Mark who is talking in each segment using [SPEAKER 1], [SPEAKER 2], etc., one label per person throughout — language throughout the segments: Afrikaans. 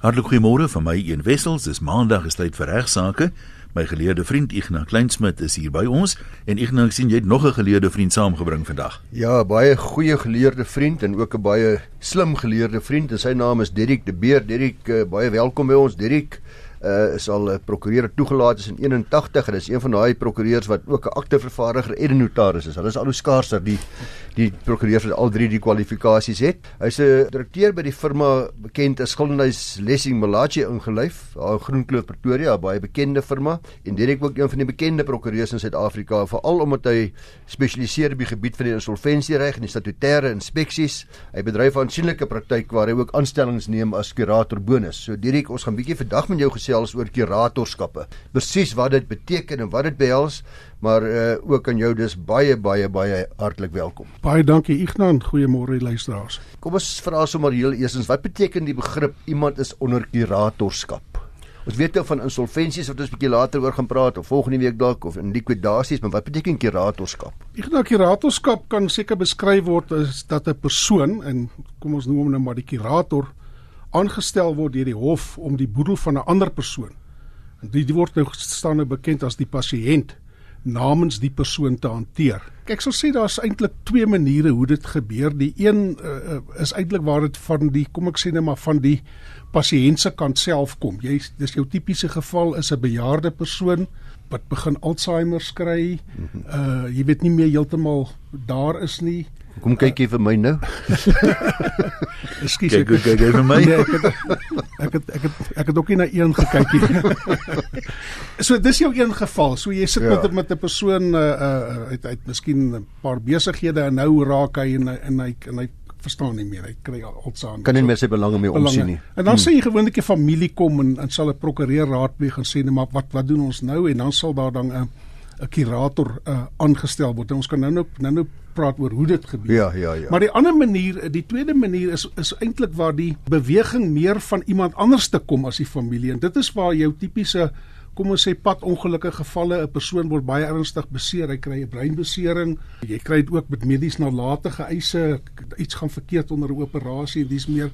[SPEAKER 1] Hartlik goeiemôre van my een wessels. Dis maandag is tyd vir regsaake. My geleerde vriend Ignas Kleinsmid is hier by ons en Ignas, ek sien jy het nog 'n geleerde vriend saamgebring vandag.
[SPEAKER 2] Ja, baie goeie geleerde vriend en ook 'n baie slim geleerde vriend. En sy naam is Dirk de Beer. Dirk, uh, baie welkom by ons, Dirk uh, is al 'n uh, prokureur toegelaat is in 81 en is een van daai prokureurs wat ook 'n aktevervaardiger en 'n notaris is. Hulle is al hoe skaarser die die prokureurs wat al drie die kwalifikasies het. Hy's 'n direkteur by die firma bekend as Gildenhuys Lessing Malachi ingelyf, daar in Groenkloof Pretoria, 'n baie bekende firma en direk ook een van die bekende prokureurs in Suid-Afrika, veral omdat hy spesialiseer op die gebied van die insolvensiereg en die statutêre inspeksies. Hy bedryf aansienlike praktyk waar hy ook aanstellings neem as kurator bonus. So direk ons gaan bietjie vandag met jou gesê gesels oor kuratorskappe. Presies wat dit beteken en wat dit behels, maar uh, ook aan jou dis baie baie baie hartlik welkom.
[SPEAKER 3] Baie dankie Ignan, goeiemôre luisteraars.
[SPEAKER 2] Kom ons vra sommer heel eersens, wat beteken die begrip iemand is onder kuratorskap? Ons weet nou van insolventies wat ons bietjie later oor gaan praat of volgende week dalk of in likwidasies, maar wat beteken kuratorskap?
[SPEAKER 3] Ek dink kuratorskap kan seker beskryf word as dat 'n persoon en kom ons noem hom nou maar die kurator aangestel word deur die hof om die boedel van 'n ander persoon. En die, die word nou staan nou bekend as die pasiënt namens die persoon te hanteer. Ek sal sê daar's eintlik twee maniere hoe dit gebeur. Die een uh, is eintlik waar dit van die kom ek sê net maar van die pasiënt se kant self kom. Jy dis jou tipiese geval is 'n bejaarde persoon wat begin Alzheimer kry. Uh jy weet nie meer heeltemal daar is nie.
[SPEAKER 2] Kom kyk jy vir my nou.
[SPEAKER 3] Ekskuus ek
[SPEAKER 1] kyk kyk vir my.
[SPEAKER 3] Nee, ek het ek het ek het ek het ook nie na een gekyk nie. so dis jou een geval. So jy sit ja. met met 'n persoon uh uh uit uit miskien 'n paar besighede en nou raak hy en en hy en hy verstaan nie meer. Hy kry alsaam.
[SPEAKER 2] Kan nie meer sy belange mee omsien nie.
[SPEAKER 3] En dan hmm. sê jy gewoonlik 'n familie kom en en sal 'n prokureur raadpleeg en sê nee, maar wat wat doen ons nou? En dan sal daar dan 'n 'n kurator uh aangestel word. En ons kan nou nou nou nou praat oor hoe dit gebeur.
[SPEAKER 2] Ja, ja, ja.
[SPEAKER 3] Maar die ander manier, die tweede manier is is eintlik waar die beweging meer van iemand anders te kom as die familie. En dit is waar jou tipiese kom ons sê pad ongelukkige gevalle 'n persoon word baie ernstig beseer, hy kry 'n breinbesering, jy kry dit ook met medies nalatige eise, iets gaan verkeerd onder 'n operasie dis meer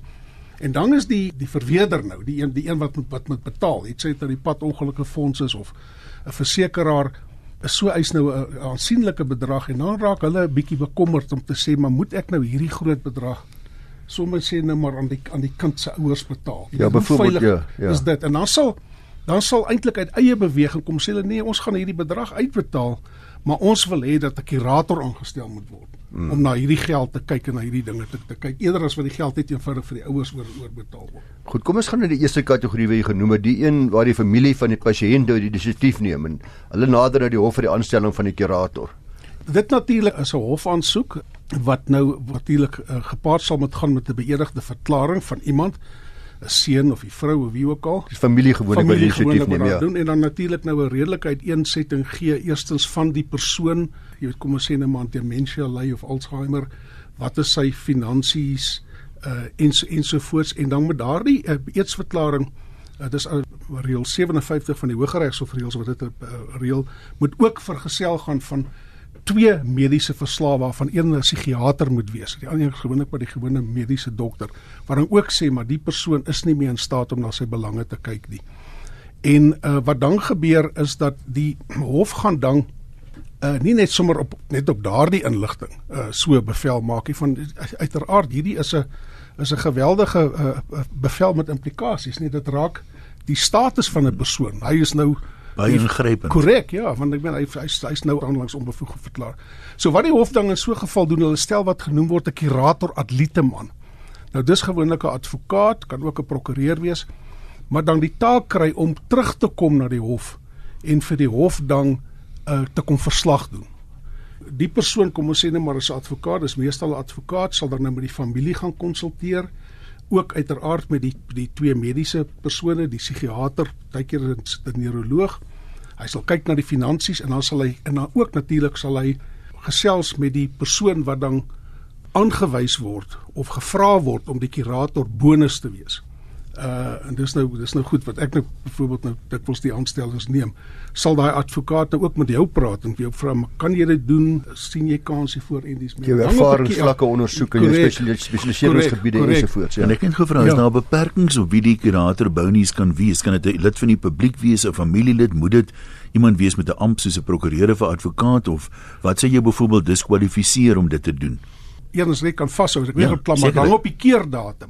[SPEAKER 3] En dan is die die verweerder nou, die een die een wat moet wat moet betaal. Dit sê dat die pad ongelukkige fonds is of 'n versekeraar so eis nou 'n aansienlike bedrag en dan raak hulle 'n bietjie bekommerd om te sê maar moet ek nou hierdie groot bedrag sommer sê nou maar aan die aan die kind se ouers betaal.
[SPEAKER 2] Ja, byvoorbeeld ja, ja.
[SPEAKER 3] Is dit en dan sal dan sal eintlik uit eie beweging kom sê hulle nee, ons gaan hierdie bedrag uitbetaal, maar ons wil hê dat 'n kurator aangestel moet word hmm. om na hierdie geld te kyk en na hierdie dinge te, te kyk eerder as wat die geld net eenvoudig vir die ouers oor oorbetaal word.
[SPEAKER 2] Goed, kom ons gaan na die eerste kategorie wat jy genoem het, die een waar die familie van die pasiënt nou die inisiatief neem en hulle nader na die hof vir die aanstelling van die kurator.
[SPEAKER 3] Dit natuurlik is 'n hofaansoek wat nou natuurlik uh, gepaard sal met gaan met 'n beëdigde verklaring van iemand 'n seun of die vrou of wie ook al.
[SPEAKER 2] Die familie gewoonlik by die inisiatief neem ja.
[SPEAKER 3] Doen, en dan natuurlik nou 'n redelike uiteensetting gee eerstens van die persoon, jy weet kom ons sê 'n man dementia ly of Alzheimer, wat is sy finansies uh en so ensovoorts en dan met daardie uh, eetsverklaring uh, dis uh, reël 57 van die Hooggeregshof reëls wat dit 'n uh, reël moet ook vergesel gaan van twee mediese verslae waarvan een 'n psigiater moet wees. Die ander gewoonlik by die gewone mediese dokter, waar dan ook sê maar die persoon is nie meer in staat om na sy belange te kyk nie. En uh, wat dan gebeur is dat die hof gaan dan uh, nie net sommer op net op daardie inligting uh, so bevel maak nie van uiteraard hierdie is 'n is 'n geweldige uh, bevel met implikasies nie dit raak die status van 'n persoon. Hy is nou
[SPEAKER 1] baie ingrypend.
[SPEAKER 3] Korrek, ja, want ek meen hy hy's hy's nou aanlangs onbevoeg verklaar. So wat die hof dan in so 'n geval doen, hulle stel wat genoem word 'n curator ad litem aan. Nou dis gewoonlik 'n advokaat, kan ook 'n prokureur wees, maar dan die taak kry om terug te kom na die hof en vir die hof dan uh, te kom verslag doen. Die persoon kom ons sê net maar as 'n advokaat, dis meestal 'n advokaat sal dan nou met die familie gaan konsulteer ook uiteraard met die die twee mediese persone, die psigiater, tydkeer 'n neuroloog. Hy sal kyk na die finansies en dan sal hy en dan ook natuurlik sal hy gesels met die persoon wat dan aangewys word of gevra word om die kurator bonus te wees. Uh en dis nou dis nou goed wat ek nou byvoorbeeld nou dikwels die aanstellings neem. Sal daai advokaat nou ook met jou praat en vir jou vra, "Kan jy dit doen? sien jy kans hiervoor en dis
[SPEAKER 2] meer?" Jou ervaringsvlakke ondersoek en jou spesialiseringsgebiede ensovoorts.
[SPEAKER 1] Ja. En ek het gevra, is ja. daar beperkings op wie die kurator bounies kan wees? Kan dit 'n lid van die publiek wees, 'n familielid, moet dit iemand wees met 'n amp soos 'n prokureur of 'n advokaat of wat sê jy byvoorbeeld diskwalifiseer om dit te doen?
[SPEAKER 3] Eens net kan vashou, ek weet ja, plan maar dan op die keerdatum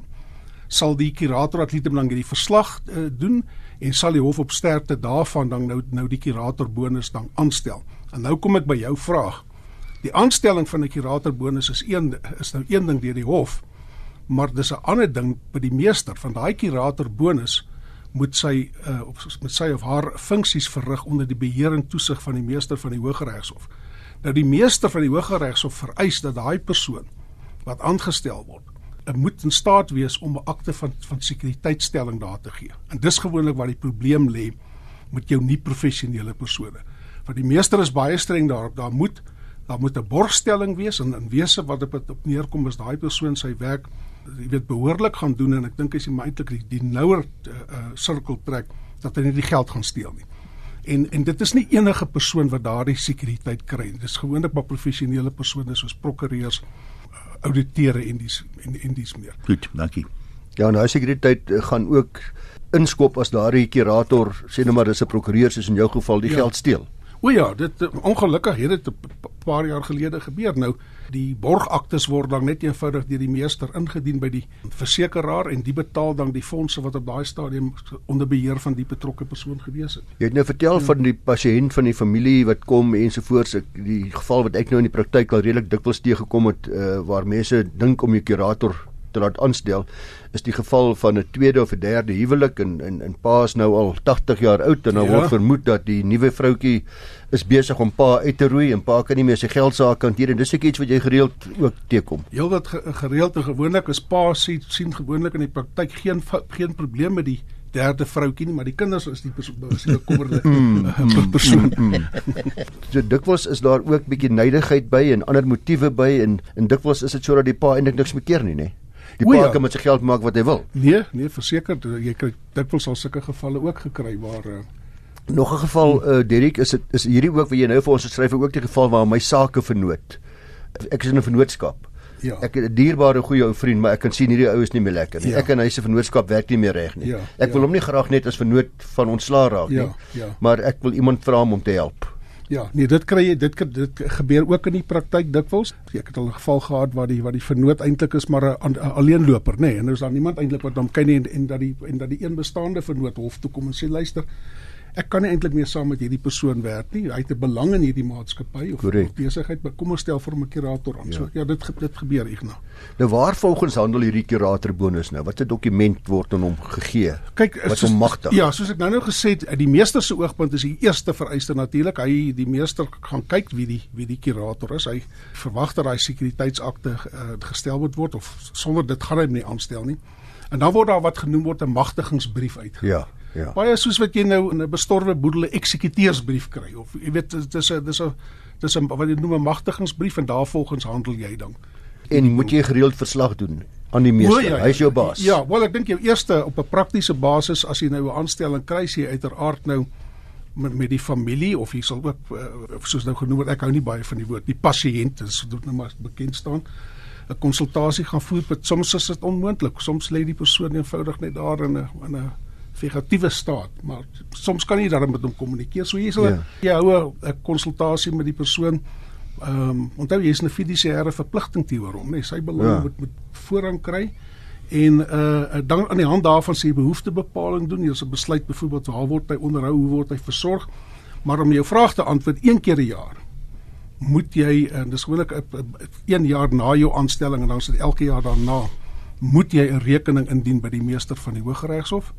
[SPEAKER 3] sal die kurator atlete belang hierdie verslag uh, doen en sal die hof op sterkte daarvan dan nou nou die kurator bonus dan aanstel. En nou kom ek by jou vraag. Die aanstelling van 'n kurator bonus is een is nou een ding deur die hof, maar dis 'n ander ding by die meester van daai kurator bonus moet sy uh, of met sy of haar funksies verrig onder die beheer en toesig van die meester van die Hooggeregshof. Nou die meester van die Hooggeregshof vereis dat daai persoon wat aangestel word, moet in staat wees om 'n akte van van sekuriteitstelling daar te gee. En dis gewoonlik waar die probleem lê met jou nie professionele persone. Want die meester is baie streng daarop, daar moet daar moet 'n borgstelling wees en in wese wat op dit op neerkom is daai persoon sy werk jy weet behoorlik gaan doen en ek dink as jy maar eintlik die, die nouer uh, sirkel trek dat hy nie die geld gaan steel nie. En en dit is nie enige persoon wat daardie sekuriteit kry nie. Dis gewoonlik maar professionele persone soos prokureurs, uh, ouditeure en dis en en dis meer.
[SPEAKER 1] Goed, dankie.
[SPEAKER 2] Ja, nou sekuriteit gaan ook inskop as daardie kurator sê nou maar dis 'n prokureur soos in jou geval die ja. geld steel.
[SPEAKER 3] O ja, dit ongelukkig het dit 'n paar jaar gelede gebeur. Nou die borgaktes word dan net eenvoudig deur die meester ingedien by die versekeraar en die betaal dan die fondse wat op daai stadium onder beheer van die betrokke persoon gewees het.
[SPEAKER 2] Jy het nou vertel ja. van die pasiënt van die familie wat kom ensovoorts. Die geval wat ek nou in die praktyk al redelik dikwels teëgekom het uh, waar mense dink om 'n kurator te laat aanstel is die geval van 'n tweede of 'n derde huwelik en en en pa is nou al 80 jaar oud en dan ja. word vermoed dat die nuwe vroutjie is besig om pa uit te roei en pa kan nie meer sy geld sake hanteer en dis ek iets wat jy gereeld ook teekom.
[SPEAKER 3] Heel wat gereeld en gewoonlik is pa sien sien gewoonlik in die praktyk geen geen probleem met die derde vroutjie nie, maar die kinders is die bekommerlike mm. persoon.
[SPEAKER 2] so dikwels is daar ook bietjie nydigheid by en ander motiewe by en en dikwels is dit sodat die pa eintlik niks meer keer nie, nê? Die pa ja. kan met sy geld maak wat hy wil.
[SPEAKER 3] Nee, nee, verseker jy kry dikwels al sulke gevalle ook gekry waar uh,
[SPEAKER 2] nog 'n geval uh, Derek is dit is hierdie ook wat jy nou vir ons geskryf het ook die geval waar my sake vernoot. Ek is in 'n vennootskap. Ja. Ek het 'n dierbare goeie ou vriend, maar ek kan sien hierdie ou is nie meer lekker nie. Ja. Ek en hy se vennootskap werk nie meer reg nie. Ja. Ek ja. wil hom nie graag net as vennoot van ontslaa raak nie. Ja. Ja. Maar ek wil iemand vra om te help.
[SPEAKER 3] Ja, nee, dit kry jy dit dit gebeur ook in die praktyk dikwels. Ek het al 'n geval gehad waar die wat die vernoot eintlik is maar 'n alleenloper, nê, nee, en nou is daar niemand eintlik wat hom ken nie en, en dat die en dat die een bestaande vernoot hof toe kom en sê luister, ek kan nie eintlik meer saam met hierdie persoon werk nie. Hy het 'n belang in hierdie maatskappy of, of besigheid, maar kom ons stel vir 'n kurator aan. Ja. So ja, dit dit gebeur Ignas.
[SPEAKER 2] Nou waar volgens handel hierdie kurator bonus nou? Watter dokument word aan hom gegee?
[SPEAKER 3] Kyk, wat hom magtig. Ja, soos ek nou nou gesê het, die meester se oogpunt is die eerste vereiste natuurlik. Hy die meester gaan kyk wie die wie die kurator is. Hy verwag dat daai sekuriteitsakte uh, gestel moet word of sonder dit gaan hy nie aanstel nie. En dan word daar wat genoem word 'n magtigingsbrief uitgegee.
[SPEAKER 2] Ja. Ja.
[SPEAKER 3] Baie soos wat jy nou in 'n bestorwe boedel 'n eksekuteursbrief kry of jy weet dis 'n dis 'n dis 'n wat jy noem 'n magtigingsbrief en daarvolgens handel jy dan.
[SPEAKER 2] En moet jy gereeld verslag doen aan die meester. Ja, ja, hy is jou baas.
[SPEAKER 3] Ja, wel ek dink jou eerste op 'n praktiese basis as jy nou 'n aanstelling kry, jy uiteraard nou met met die familie of jy sal ook uh, soos nou genoem word ek hou nie baie van die woord die pasiënt is dit nou maar bekend staan 'n konsultasie gaan voer soms is dit onmoontlik soms lê die persoon eenvoudig net daar in 'n in 'n vegetatiewe staat, maar soms kan jy daarmee met hom kommunikeer. So jy sal ja. jy hou 'n konsultasie met die persoon. Ehm um, onthou jy is 'n fiduciêre verpligting teenoor hom, nee, sy belang ja. moet met voorrang kry. En uh dan aan die hand daarvan sê behoeftebepaling doen. Jy sal besluit byvoorbeeld waar word hy onderhou, hoe word hy versorg. Maar om jou vraag te antwoord, een keer 'n jaar moet jy en dis gewoonlik 'n jaar na jou aanstelling en dan is dit elke jaar daarna moet jy 'n rekening indien by die meester van die Hooggeregshof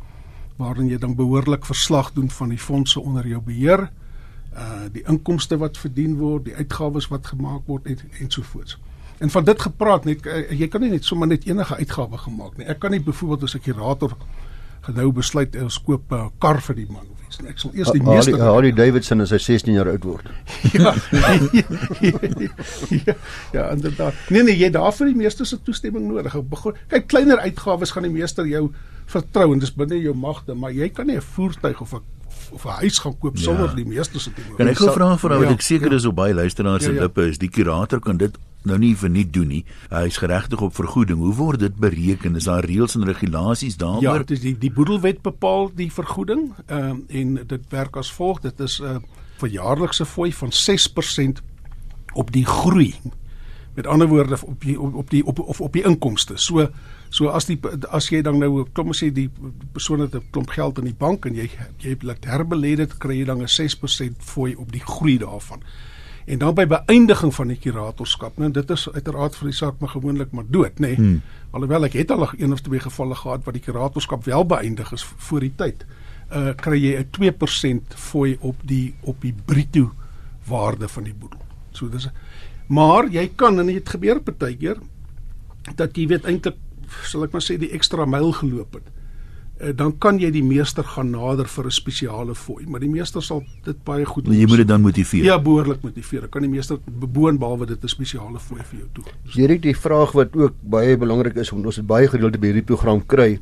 [SPEAKER 3] waarin jy dan behoorlik verslag doen van die fondse onder jou beheer, uh die inkomste wat verdien word, die uitgawes wat gemaak word en ensovoorts. En van dit gepraat net uh, jy kan nie net sommer net enige uitgawe gemaak nie. Ek kan nie byvoorbeeld as 'n kurator nou besluit ons koop 'n uh, kar vir die man of iets. Ek sal eers die
[SPEAKER 2] Harley,
[SPEAKER 3] meester
[SPEAKER 2] Harley Davidson as hy 16 jaar oud word.
[SPEAKER 3] ja, ja, ja, inderdaad. Nee nee, jy het daarvoor die meester se toestemming nodig. Begin, kyk, kleiner uitgawes gaan die meester jou vertrou en dis binne jou magte, maar jy kan nie 'n voertuig of 'n of 'n huis gaan koop sonder ja. die meester se toestemming.
[SPEAKER 1] Kan ek gou vra vir wat ek seker ja. is op baie luisteraars se ja, ja. lippe is die kurator kan dit nou nie verniet doen nie. Hy is geregtig op vergoeding. Hoe word dit bereken? Is daar reëls en regulasies daaroor?
[SPEAKER 3] Ja, dit is die die boedelwet bepaal die vergoeding. Ehm um, en dit werk as volg. Dit is 'n uh, verjaarlikse fooi van 6% op die groei. Met ander woorde op die op, op die op of op die inkomste. So so as die as jy dan nou kom ons sê die persoon het 'n klomp geld in die bank en jy jy laat herbelê dit kry jy dan 'n 6% fooi op die groei daarvan. En dan by beëindiging van die kuratorskap, nou dit is uiteraard vir die saak maar gewoonlik maar dood, nê. Nee. Hmm. Alhoewel ek het al een of twee gevalle gehad waar die kuratorskap wel beëindig is voor die tyd. Uh kry jy 'n 2% fooi op die op die bruto waarde van die boedel. So dis maar jy kan en dit gebeur partykeer dat jy weet eintlik sal ek maar sê die ekstra myl geloop het. Eh, dan kan jy die meester gaan nader vir 'n spesiale fooi, maar die meester sal dit baie goed
[SPEAKER 1] doen. Jy moet dit dan motiveer.
[SPEAKER 3] Ja, behoorlik motiveer. Dan kan die meester beboon behalwe dit 'n spesiale fooi vir jou toe.
[SPEAKER 2] Hierdie die vraag wat ook baie belangrik is om ons het baie gereeld by hierdie program kry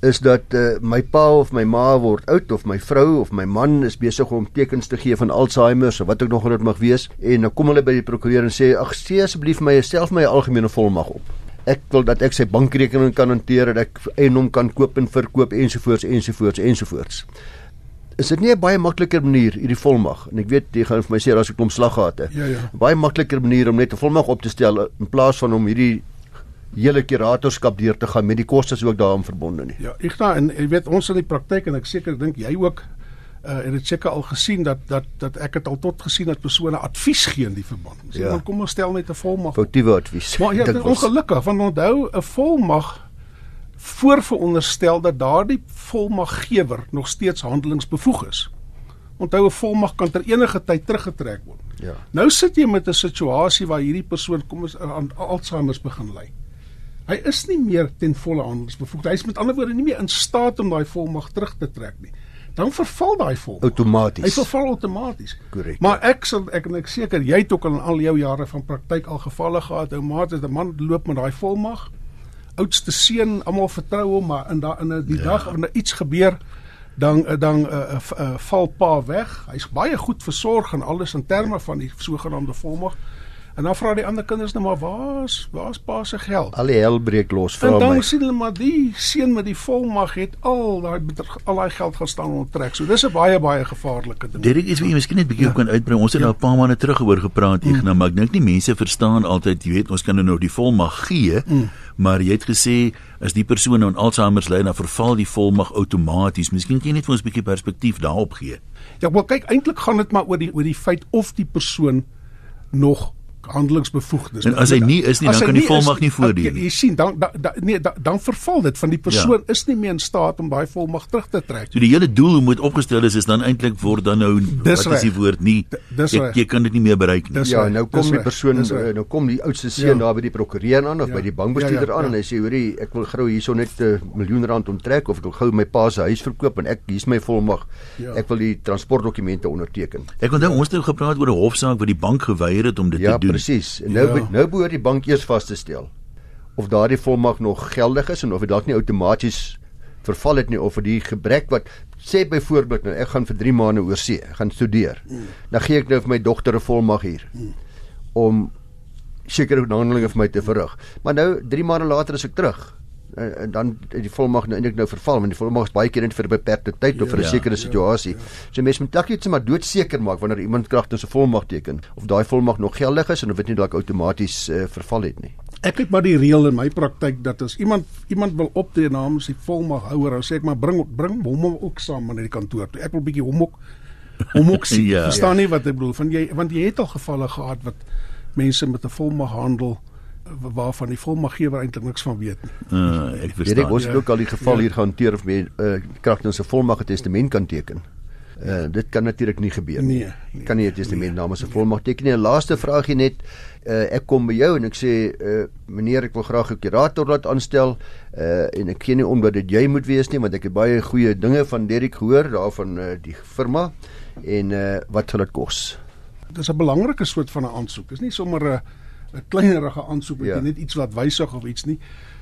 [SPEAKER 2] is dat uh, my pa of my ma word oud of my vrou of my man is besig om tekens te gee van Alzheimer of wat ook nog dit mag wees en dan kom hulle by die prokureur en sê ag sê asseblief my self my algemene volmag op ek wil dat ek sy bankrekening kan hanteer dat ek eiendom kan koop en verkoop ensovoorts ensovoorts ensovoorts. Is dit nie 'n baie makliker manier hierdie volmag en ek weet jy gaan vir my sê daar's 'n klomp slaggate.
[SPEAKER 3] Ja ja.
[SPEAKER 2] Baie makliker manier om net 'n volmag op te stel in plaas van om hierdie hele kuratorskap deur te gaan met die kostes ook daaraan verbonde nie.
[SPEAKER 3] Ja, ek staan en jy weet ons in die praktyk en ek seker dink jy ook uh, en dit seker al gesien dat dat dat ek het al tot gesien dat persone advies gee in die verband. Sê ja. dan kom ons stel net 'n volmag.
[SPEAKER 2] Foutiewe advies.
[SPEAKER 3] Maar ja, dit is ongelukkig want onthou 'n volmag voorveronderstel dat daardie volmaggewer nog steeds handelingsbevoeg is. Onthou 'n volmag kan ter enige tyd teruggetrek word.
[SPEAKER 2] Ja.
[SPEAKER 3] Nou sit jy met 'n situasie waar hierdie persoon kom ons aan Alzheimer begin ly. Hy is nie meer ten volle handelingsbevoeg. Hy is met ander woorde nie meer in staat om daai volmag terug te trek nie dan verval daai vol.
[SPEAKER 2] Outomaties.
[SPEAKER 3] Hy verval outomaties.
[SPEAKER 2] Korrek.
[SPEAKER 3] Maar ek sal ek en ek seker jy het ook al in al jou jare van praktyk al gevalle gehad. Ou maat is 'n man loop met daai volmag. Oudste seun, almal vertrou hom, maar in daai in die ja. dag wanneer iets gebeur dan dan uh, uh, uh, val pa weg. Hy's baie goed versorg en alles in terme van die sogenaamde volmag. En dan vra die ander kinders nou maar waar's waar's pa se geld?
[SPEAKER 2] Al die hel breek los vir my.
[SPEAKER 3] En dan my. sien hulle maar die seun met die volmag het al daai al daai geld gaan staan onttrek. So dis 'n baie baie gevaarlike ding.
[SPEAKER 1] Dit is wie jy miskien net bietjie ja. kan uitbrei. Ons het ja. nou 'n paar maande terug oor gepraat hier, mm. maar ek dink nie mense verstaan altyd, jy weet, ons kan nou die volmag gee, mm. maar jy het gesê as die persoon nou aan Alzheimer ly, dan verval die volmag outomaties. Miskien kan jy net vir ons 'n bietjie perspektief daarop gee.
[SPEAKER 3] Ja, wel kyk, eintlik gaan dit maar oor die oor die feit of die persoon nog handelingsbevoegdes.
[SPEAKER 1] En as hy nie is nie, dan kan die volmag nie voortduur
[SPEAKER 3] nie. Jy sien, dan dan da, nee, da, dan verval dit van die persoon ja. is nie meer in staat om daai volmag terug te trek.
[SPEAKER 1] So die hele doel moet opgestel is is dan eintlik word dan nou dis wat is die woord nie. Jy, jy kan dit nie meer bereik nie.
[SPEAKER 2] Ja, nou kom die persoon nou kom die oudste seun ja. daar by die prokureur aan of ja. by die bankbestuurder ja, ja, aan ja. en hy sê hoorie, ek wil gou hierso net 'n uh, miljoen rand onttrek of ek wil gou my pa se huis verkoop en ek hier's my volmag. Ja. Ek wil die transportdokumente onderteken.
[SPEAKER 1] Ek onthou ons het nou gepraat oor 'n hofsaak waar die bank geweier het om dit
[SPEAKER 2] ja,
[SPEAKER 1] te doen.
[SPEAKER 2] Ja, presies. Nou ja. nou behoort die bank eers vas te stel of daardie volmag nog geldig is en of dit dalk nie outomaties verval het nie of vir die gebrek wat sê byvoorbeeld nou ek gaan vir 3 maande oor see, gaan studeer. Mm. Dan gee ek nou vir my dogter 'n volmag hier mm. om sekere handelinge vir my te verrig. Maar nou 3 maande later is ek terug en, en dan die volmag nou eintlik nou verval want die volmag is baie keer net vir 'n beperkte tyd ja, of vir 'n ja, sekere ja, situasie. Ja, ja. So mense moet dalk net sommer doodseker maak wanneer iemand kragtens 'n volmag teken of daai volmag nog geldig is en of dit nie dalk outomaties uh, verval het nie.
[SPEAKER 3] Ek het maar die reël in my praktyk dat as iemand iemand wil optree namens die volmaghouer, dan sê ek maar bring bring hom ook saam na die kantoor toe. Ek wil bietjie hom ook hom ook sien. ja, Verstaan nie wat ek bedoel van jy want jy het al gevalle gehad wat mense met 'n volmag handel waarvan die volmaggewer eintlik niks van weet nie.
[SPEAKER 1] Uh, ek verstaan.
[SPEAKER 2] Dit ons het ja, ook al die geval ja. hier gehanteer of met uh, kragtens 'n volmag testament kan teken. Uh dit kan natuurlik nie gebeur
[SPEAKER 3] nie. Nee,
[SPEAKER 2] nee. Kan nie 'n testament nee, namens 'n volmag teken nie. 'n Laaste vraagie net. Uh ek kom by jou en ek sê uh meneer ek wil graag 'n kurator laat aanstel. Uh en ek gee nie omdat dit jy moet wees nie want ek het baie goeie dinge van Derrick gehoor daarvan uh die firma en uh wat gaan dit kos?
[SPEAKER 3] Dit is 'n belangrike soort van 'n aansoek. Dit is nie sommer 'n 'n kleinerige aansoek met ja. net iets wat wysig of iets nie.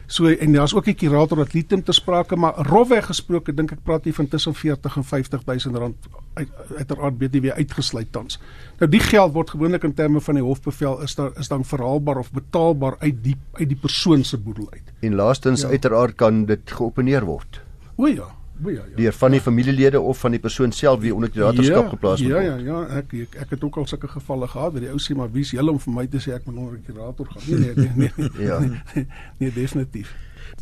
[SPEAKER 3] So en daar's ook 'n kurator wat liet hom te sprake, maar rofweg gesproke dink ek praat jy van tussen 40 en 50 000 rand uit uiteraard BTW uitgesluit tans. Nou die geld word gewoonlik in terme van die hofbevel is daar is dan verhaalbaar of betaalbaar uit die uit die persoon se boedel uit.
[SPEAKER 2] En laastens ja. uiteraard kan dit geopeneer word.
[SPEAKER 3] O ja. Ja, ja.
[SPEAKER 2] deur van die familielede of van die persoon self wie onder die raadskap ja, geplaas
[SPEAKER 3] word. Ja ja ja, ek ek, ek het ook al sulke gevalle gehad waar die ou sê maar wie's julle om vir my te sê ek moet onder die kurator gaan. Nee nee nee. nee, nee ja. Nee, nee definitief.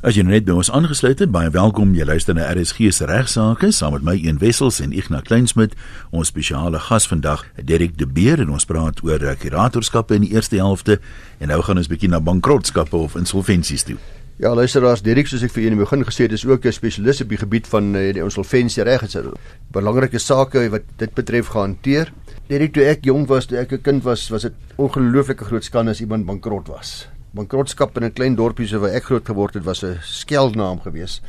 [SPEAKER 1] As jy nou net by ons aangesluit het, baie welkom. Jy luister na RSG se regsaake saam met my Een Wessels en Ignas Kleinsmid. Ons spesiale gas vandag, Derek De Beer en ons praat oor kuratorskappe in die eerste helfte en nou gaan ons bietjie na bankrotskappe of insolventies toe.
[SPEAKER 2] Ja, luisteraars, Dirk, soos ek vir julle in die begin gesê het, is ook 'n spesialis op die gebied van uh, die insolventie reg. Dit is belangrike sake wat dit betref gehanteer. Dirk, toe ek jonk was, toe ek 'n kind was, was dit ongelooflike groot skande as iemand bankrot was. Bankrotskap in 'n klein dorpie so waar ek groot geword het, was 'n skeldnaam geweest.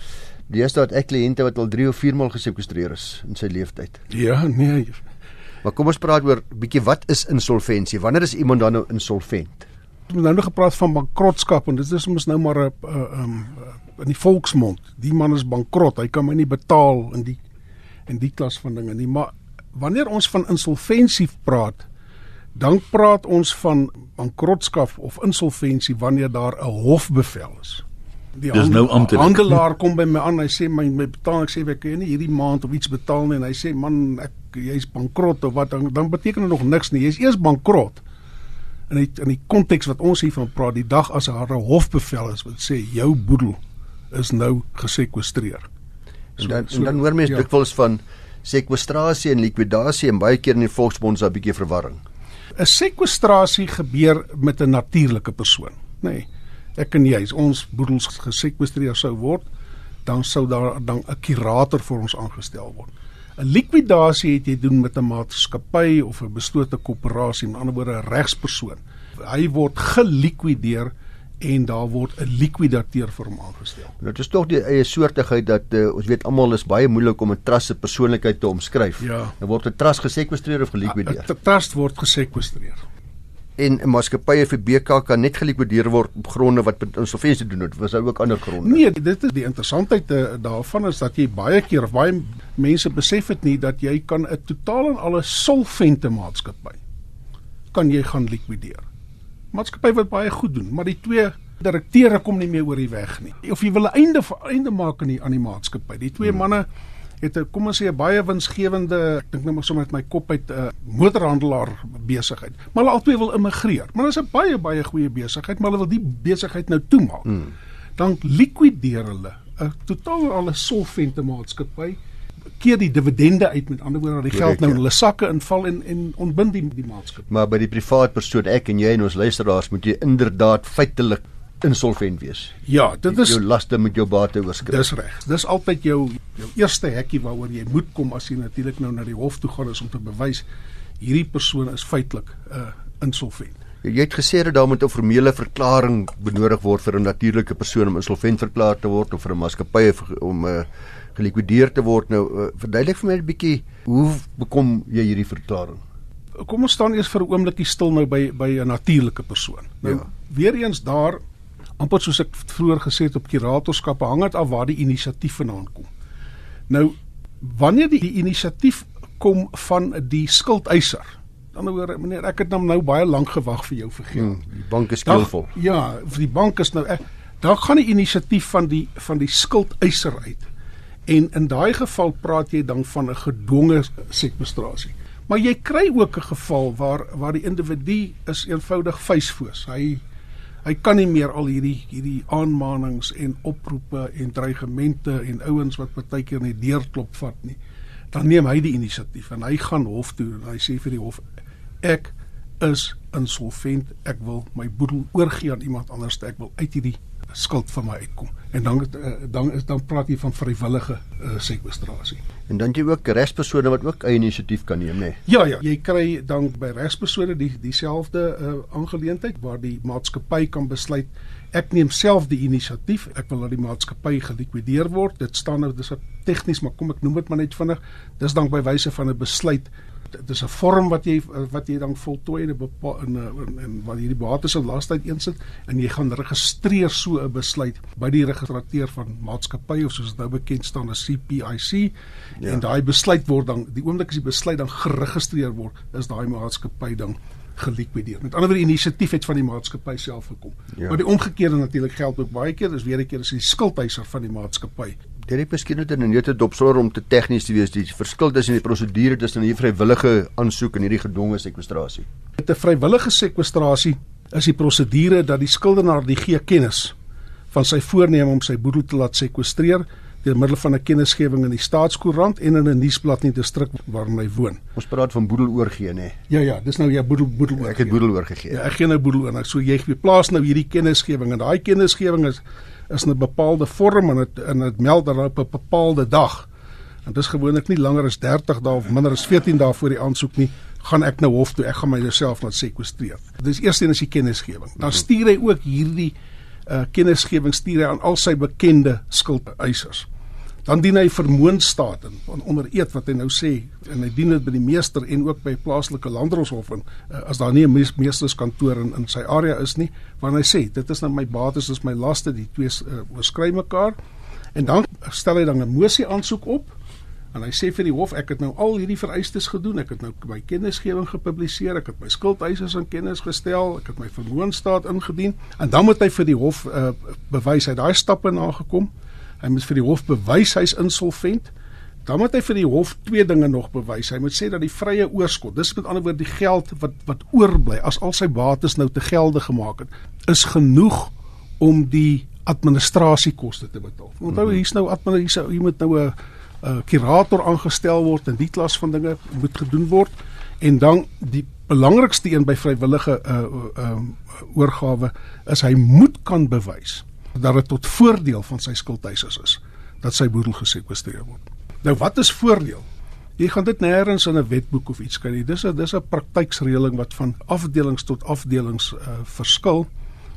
[SPEAKER 2] Die eerste wat ek kliënte wat al 3 of 4 maal gesekwestreer is in sy lewe tyd.
[SPEAKER 3] Ja, nee.
[SPEAKER 2] Maar kom ons praat oor bietjie wat is insolventie? Wanneer is iemand dan nou insolvent?
[SPEAKER 3] Ons nou nog gepraat van bankrotskap en dit is mos nou maar 'n um in die volksmond. Die man is bankrot. Hy kan my nie betaal in die in die klas van dinge nie. Maar wanneer ons van insolventie praat, dan praat ons van bankrotskap of insolventie wanneer daar 'n hofbevel is.
[SPEAKER 1] Die Dis nou amptelik.
[SPEAKER 3] Handelaar kom by my aan, hy sê my my betaling, ek sê ek kan nie hierdie maand of iets betaal nie en hy sê man, ek jy's bankrot of wat dan dan beteken dit nog niks nie. Jy's eers bankrot in die in die konteks wat ons hiervan praat, die dag as daar 'n hofbevel is wat sê jou boedel is nou gesekwestreer.
[SPEAKER 2] So, en dan so, en dan hoor mense ja. dikwels van sekwestrasie en likwidasie en baie keer in die volksmond is daar 'n bietjie verwarring.
[SPEAKER 3] 'n Sekwestrasie gebeur met 'n natuurlike persoon, nê. Nee, ek en jy, ons boedels gesekwestreer sou word, dan sou daar dan 'n kurator vir ons aangestel word. 'n Likwidasie het jy doen met 'n maatskappy of 'n beslote koöperasie, met ander woorde 'n regspersoon. Hy word gelikwideer en daar word 'n likwidateur vir hom aangestel.
[SPEAKER 2] Dit is tog die eie soortigheid dat uh, ons weet almal is baie moeilik om 'n trust se persoonlikheid te omskryf.
[SPEAKER 3] Ja.
[SPEAKER 2] Dan word 'n trust gesekwestreer of gelikwideer.
[SPEAKER 3] 'n Trust word gesekwestreer
[SPEAKER 2] en maatskappye vir BK kan net gelikwideer word op gronde wat insolventie doen het. Was daar ook ander gronde?
[SPEAKER 3] Nee, dit is die interessantheid uh, daarvan is dat jy baie keer of baie mense besef dit nie dat jy kan 'n totaal en alle solvente maatskappy kan jy gaan likwideer. Maatskappy wat baie goed doen, maar die twee direkteure kom nie meer oor die weg nie. Of jy wil 'n einde einde maak aan die aan die maatskappy. Die twee hmm. manne het 'n kom ons sê 'n baie winsgewende, ek dink nou maar sommer met my kop uit 'n uh, motorhandelaar besigheid. Maar hulle albei wil immigreer. Maar dit is 'n baie baie goeie besigheid, maar hulle wil die besigheid nou toemaak. Hmm. Dan likwideer hulle 'n totaal al 'n solvente maatskappy keer die dividende uit met ander woorde dat die geld nou in hulle sakke inval en en ontbind die, die maatskappy.
[SPEAKER 2] Maar by die privaat persoon ek en jy en ons luisteraars moet jy inderdaad feitelik insolvent wees.
[SPEAKER 3] Ja, dit is
[SPEAKER 2] jou laste met jou bate oorskry.
[SPEAKER 3] Dis reg. Dis altyd jou jou eerste hekkie waaroor jy moet kom as jy natuurlik nou na die hof toe gaan is om te bewys hierdie persoon is feitelik 'n uh, insolvent.
[SPEAKER 2] Jy het gesê dat daar moet 'n formele verklaring benodig word vir 'n natuurlike persoon om insolvent verklaar te word of vir 'n maatskappy om 'n uh, gelikwideer te word. Nou uh, verduidelik vir my 'n bietjie hoe bekom jy hierdie verklaring?
[SPEAKER 3] Kom ons staan eers vir 'n oombliekie stil nou by by 'n natuurlike persoon. Nou ja. weer eens daar amper soos ek vroeër gesê het op kuratorskappe hang dit af waar die inisiatief vandaan kom. Nou wanneer die, die inisiatief kom van die skuldeiser. Dan hoor meneer ek het nou, nou baie lank gewag vir jou vergeld. Hmm,
[SPEAKER 2] die bank is skeelvol.
[SPEAKER 3] Ja, vir die bank is nou ek dan gaan die inisiatief van die van die skuldeiser uit. En in daai geval praat jy dan van 'n gedwonge sekwestrasie. Maar jy kry ook 'n geval waar waar die individu is eenvoudig vuisfoos. Hy hy kan nie meer al hierdie hierdie aanmanings en oproepe en dreigemente en ouens wat partykeer net deurklop vat nie. Dan neem hy die inisiatief en hy gaan hof toe en hy sê vir die hof ek is insolvent, ek wil my boedel oorgee aan iemand anders, ek wil uit hierdie skuld van my uitkom. En dan uh, dan is dan praat jy van vrywillige uh, sekwestrasie.
[SPEAKER 2] En dan jy ook regspersone wat ook eie inisiatief kan neem, nê? Nee.
[SPEAKER 3] Ja ja, jy kry dan by regspersone die dieselfde uh, aangeleentheid waar die maatskappy kan besluit ek neem self die inisiatief. Ek wil dat die maatskappy gelikwideer word. Dit staan nou dis tegnies, maar kom ek noem dit maar net vinnig. Dis dan by wyse van 'n besluit dis 'n vorm wat jy wat jy dan voltooi in 'n in, in, in wat hierdie bates en lastheid insit en jy gaan registreer so 'n besluit by die registrateur van maatskappy of soos dit nou bekend staan as CPIC ja. en daai besluit word dan die oomblik as die besluit dan geregistreer word is daai maatskappy dan gelikwideer. Met ander woorde inisiatief het van die maatskappy self gekom. Ja. Maar die omgekeerde natuurlik geld ook baie keer, dis weer 'n keer as die skuldhyser van die maatskappy
[SPEAKER 2] Dit is miskien net 'n nette dopsonder om te tegnies te wees die verskil tussen die prosedure tussen hierdie vrywillige aansoek en hierdie gedwonge sekwestrasie.
[SPEAKER 3] Met 'n vrywillige sekwestrasie is die prosedure dat die skuldenaar die gee kennis van sy voorneme om sy boedel te laat sekwestreer deur middel van 'n kennisgewing in die staatskoerant en in 'n nuusblad in die distrik waarin hy woon.
[SPEAKER 2] Ons praat van boedel oorgee nê.
[SPEAKER 3] Ja ja, dis nou jy boedel boedel oorgee.
[SPEAKER 2] Ek het boedel oorgegee.
[SPEAKER 3] Ja, ek gee nou boedel oor. So jy plaas nou hierdie kennisgewing en daai kennisgewing is is 'n bepaalde vorm en dit en dit meld dan op 'n bepaalde dag. En dis gewoonlik nie langer as 30 dae of minder as 14 dae voor die aansoek nie, gaan ek nou hof toe. Ek gaan myself laat sekwestreer. Dis eers en as die kennisgewing. Dan stuur hy ook hierdie uh, kennisgewing stuur hy aan al sy bekende skuldeisers dan dien hy vermoënstaat en onder eed wat hy nou sê en hy dien dit by die meester en ook by plaaslike landdroshof en uh, as daar nie 'n meesterskantoor in in sy area is nie want hy sê dit is nou my bates is my laste die twee uh, oorskry mekaar. En dan stel hy dan 'n mosie aansoek op en hy sê vir die hof ek het nou al hierdie vereistes gedoen. Ek het nou my kennisgewing gepubliseer. Ek het my skuldeisers aan kennis gestel. Ek het my vermoënstaat ingedien. En dan moet hy vir die hof uh, bewys hy daai stappe nagekom Hy moet vir die hof bewys hy's insolvent. Dan moet hy vir die hof twee dinge nog bewys. Hy moet sê dat die vrye oorskot, dis met ander woorde die geld wat wat oorbly as al sy bates nou te gelde gemaak het, is genoeg om die administrasiekoste te betaal. Onthou hier's nou administrasie, jy moet nou 'n 'n kurator aangestel word en die klas van dinge moet gedoen word en dan die belangrikste een by vrywillige uh uh um, oorgawe is hy moet kan bewys dat dit tot voordeel van sy skuldeisers is dat sy boedel gesekwestreer word. Nou wat is voordeel? Jy gaan dit nêrens in 'n wetboek of iets kry nie. Dis 'n dis 'n praktyksreëling wat van afdelings tot afdelings uh, verskil.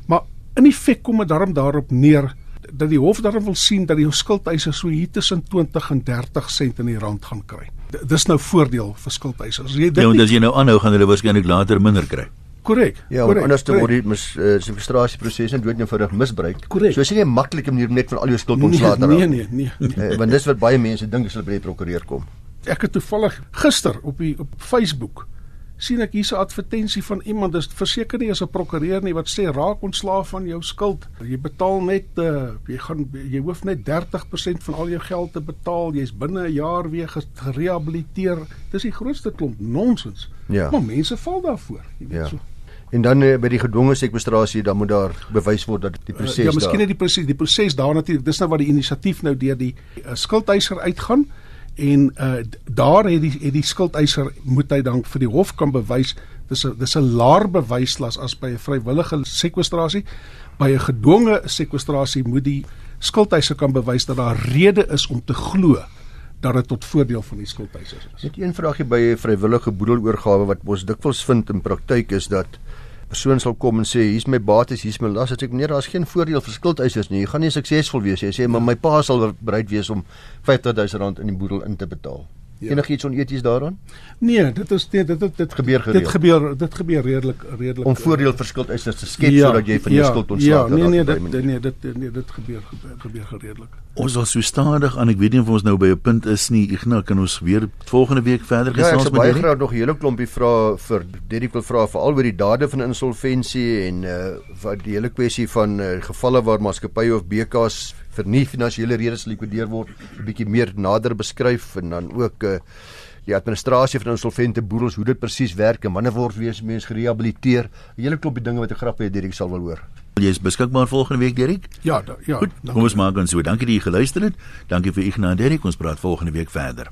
[SPEAKER 3] Maar in effek kom dit daarom daarop neer dat die hof daarom wil sien dat die skuldeiser so hier tussen 20 en 30 sent in die rand gaan kry. D dis nou voordeel vir skuldeisers. As jy
[SPEAKER 1] dit Ja, en as jy nou aanhou gaan hulle waarskynlik later minder kry.
[SPEAKER 3] Korrek.
[SPEAKER 2] Ja, want anders te word die mis uh, eh, frustrasieproses en dood eenvoudig misbruik.
[SPEAKER 3] Correct.
[SPEAKER 2] So is nie 'n maklike manier net van al jou skuld ontslae te
[SPEAKER 3] raak. Nee, nee, nee. nee.
[SPEAKER 2] Uh, want dis wat baie mense dink as hulle by die prokureur kom.
[SPEAKER 3] Ek het toevallig gister op die op Facebook sien ek hierse advertensie van iemand dis verseker nie as 'n prokureur nie wat sê raak ontslae van jou skuld. Jy betaal net uh, jy gaan jy hoef net 30% van al jou geld te betaal. Jy's binne 'n jaar weer gerehabiliteer. Dis die grootste klomp nonsens. Ja. Maar mense val daarvoor, jy weet ja. so.
[SPEAKER 2] En dan uh, by die gedwonge sekwestrasie dan moet daar bewys word dat die proses uh,
[SPEAKER 3] Ja, miskien net die proses, die proses daar natuurlik. Dis nou waar die inisiatief nou deur die uh, skuldeiser uitgaan en uh, daar het die het die skuldeiser moet hy dan vir die hof kan bewys dis 'n dis 'n laer bewyslas as by 'n vrywillige sekwestrasie. By 'n gedwonge sekwestrasie moet die skuldeiser kan bewys dat daar rede is om te glo dat dit tot voordeel van die skuldeisers is.
[SPEAKER 2] Net een vraagie by 'n vrywillige boedeloorgawe wat ons dikwels vind in praktyk is dat persoon sal kom en sê hier's my bates, hier's my las, ek meneer, daar's geen voordeel vir skuldeisers nie. Jy gaan nie suksesvol wees nie. Hy sê maar my pa sal bereid wees om R50000 in die boedel in te betaal. Ja. Enigiets oneties daaraan?
[SPEAKER 3] Nee, dit is nee, dit dit, dit
[SPEAKER 2] gebeur gereeld.
[SPEAKER 3] Dit gebeur dit gebeur redelik redelik
[SPEAKER 2] om voordeel vir skuldeisers te skep ja, sodat jy van jou ja, skuld ontslae
[SPEAKER 3] raak. Ja, nee nee, dit nee, dit nee, dit gebeur gebeur, gebeur geredelik.
[SPEAKER 1] Ons was so stadig aan ek weet nie of ons nou by 'n punt is nie. Ignas kan ons weer volgende week verder
[SPEAKER 2] gesels ja, met baie graag nog 'n hele klompie vrae vir Derrick wil vra veral oor die dade van insolventie en uh wat die hele kwessie van uh, gevalle waar maatskappye of BKs vir nie finansiële redes likwideer word 'n bietjie meer nader beskryf en dan ook uh, die administrasie van insolvente boedels hoe dit presies werk en wanneer word weer mense gerehabiliteer? 'n hele klopie dinge wat ek grappig het Dirk sal wil hoor.
[SPEAKER 1] Jy is beskikbaar volgende week Dirk
[SPEAKER 3] Ja da, ja
[SPEAKER 1] Goed, kom ons maak dan so. Dankie dat jy geluister het. Dankie vir Ignas en Dirk ons praat volgende week verder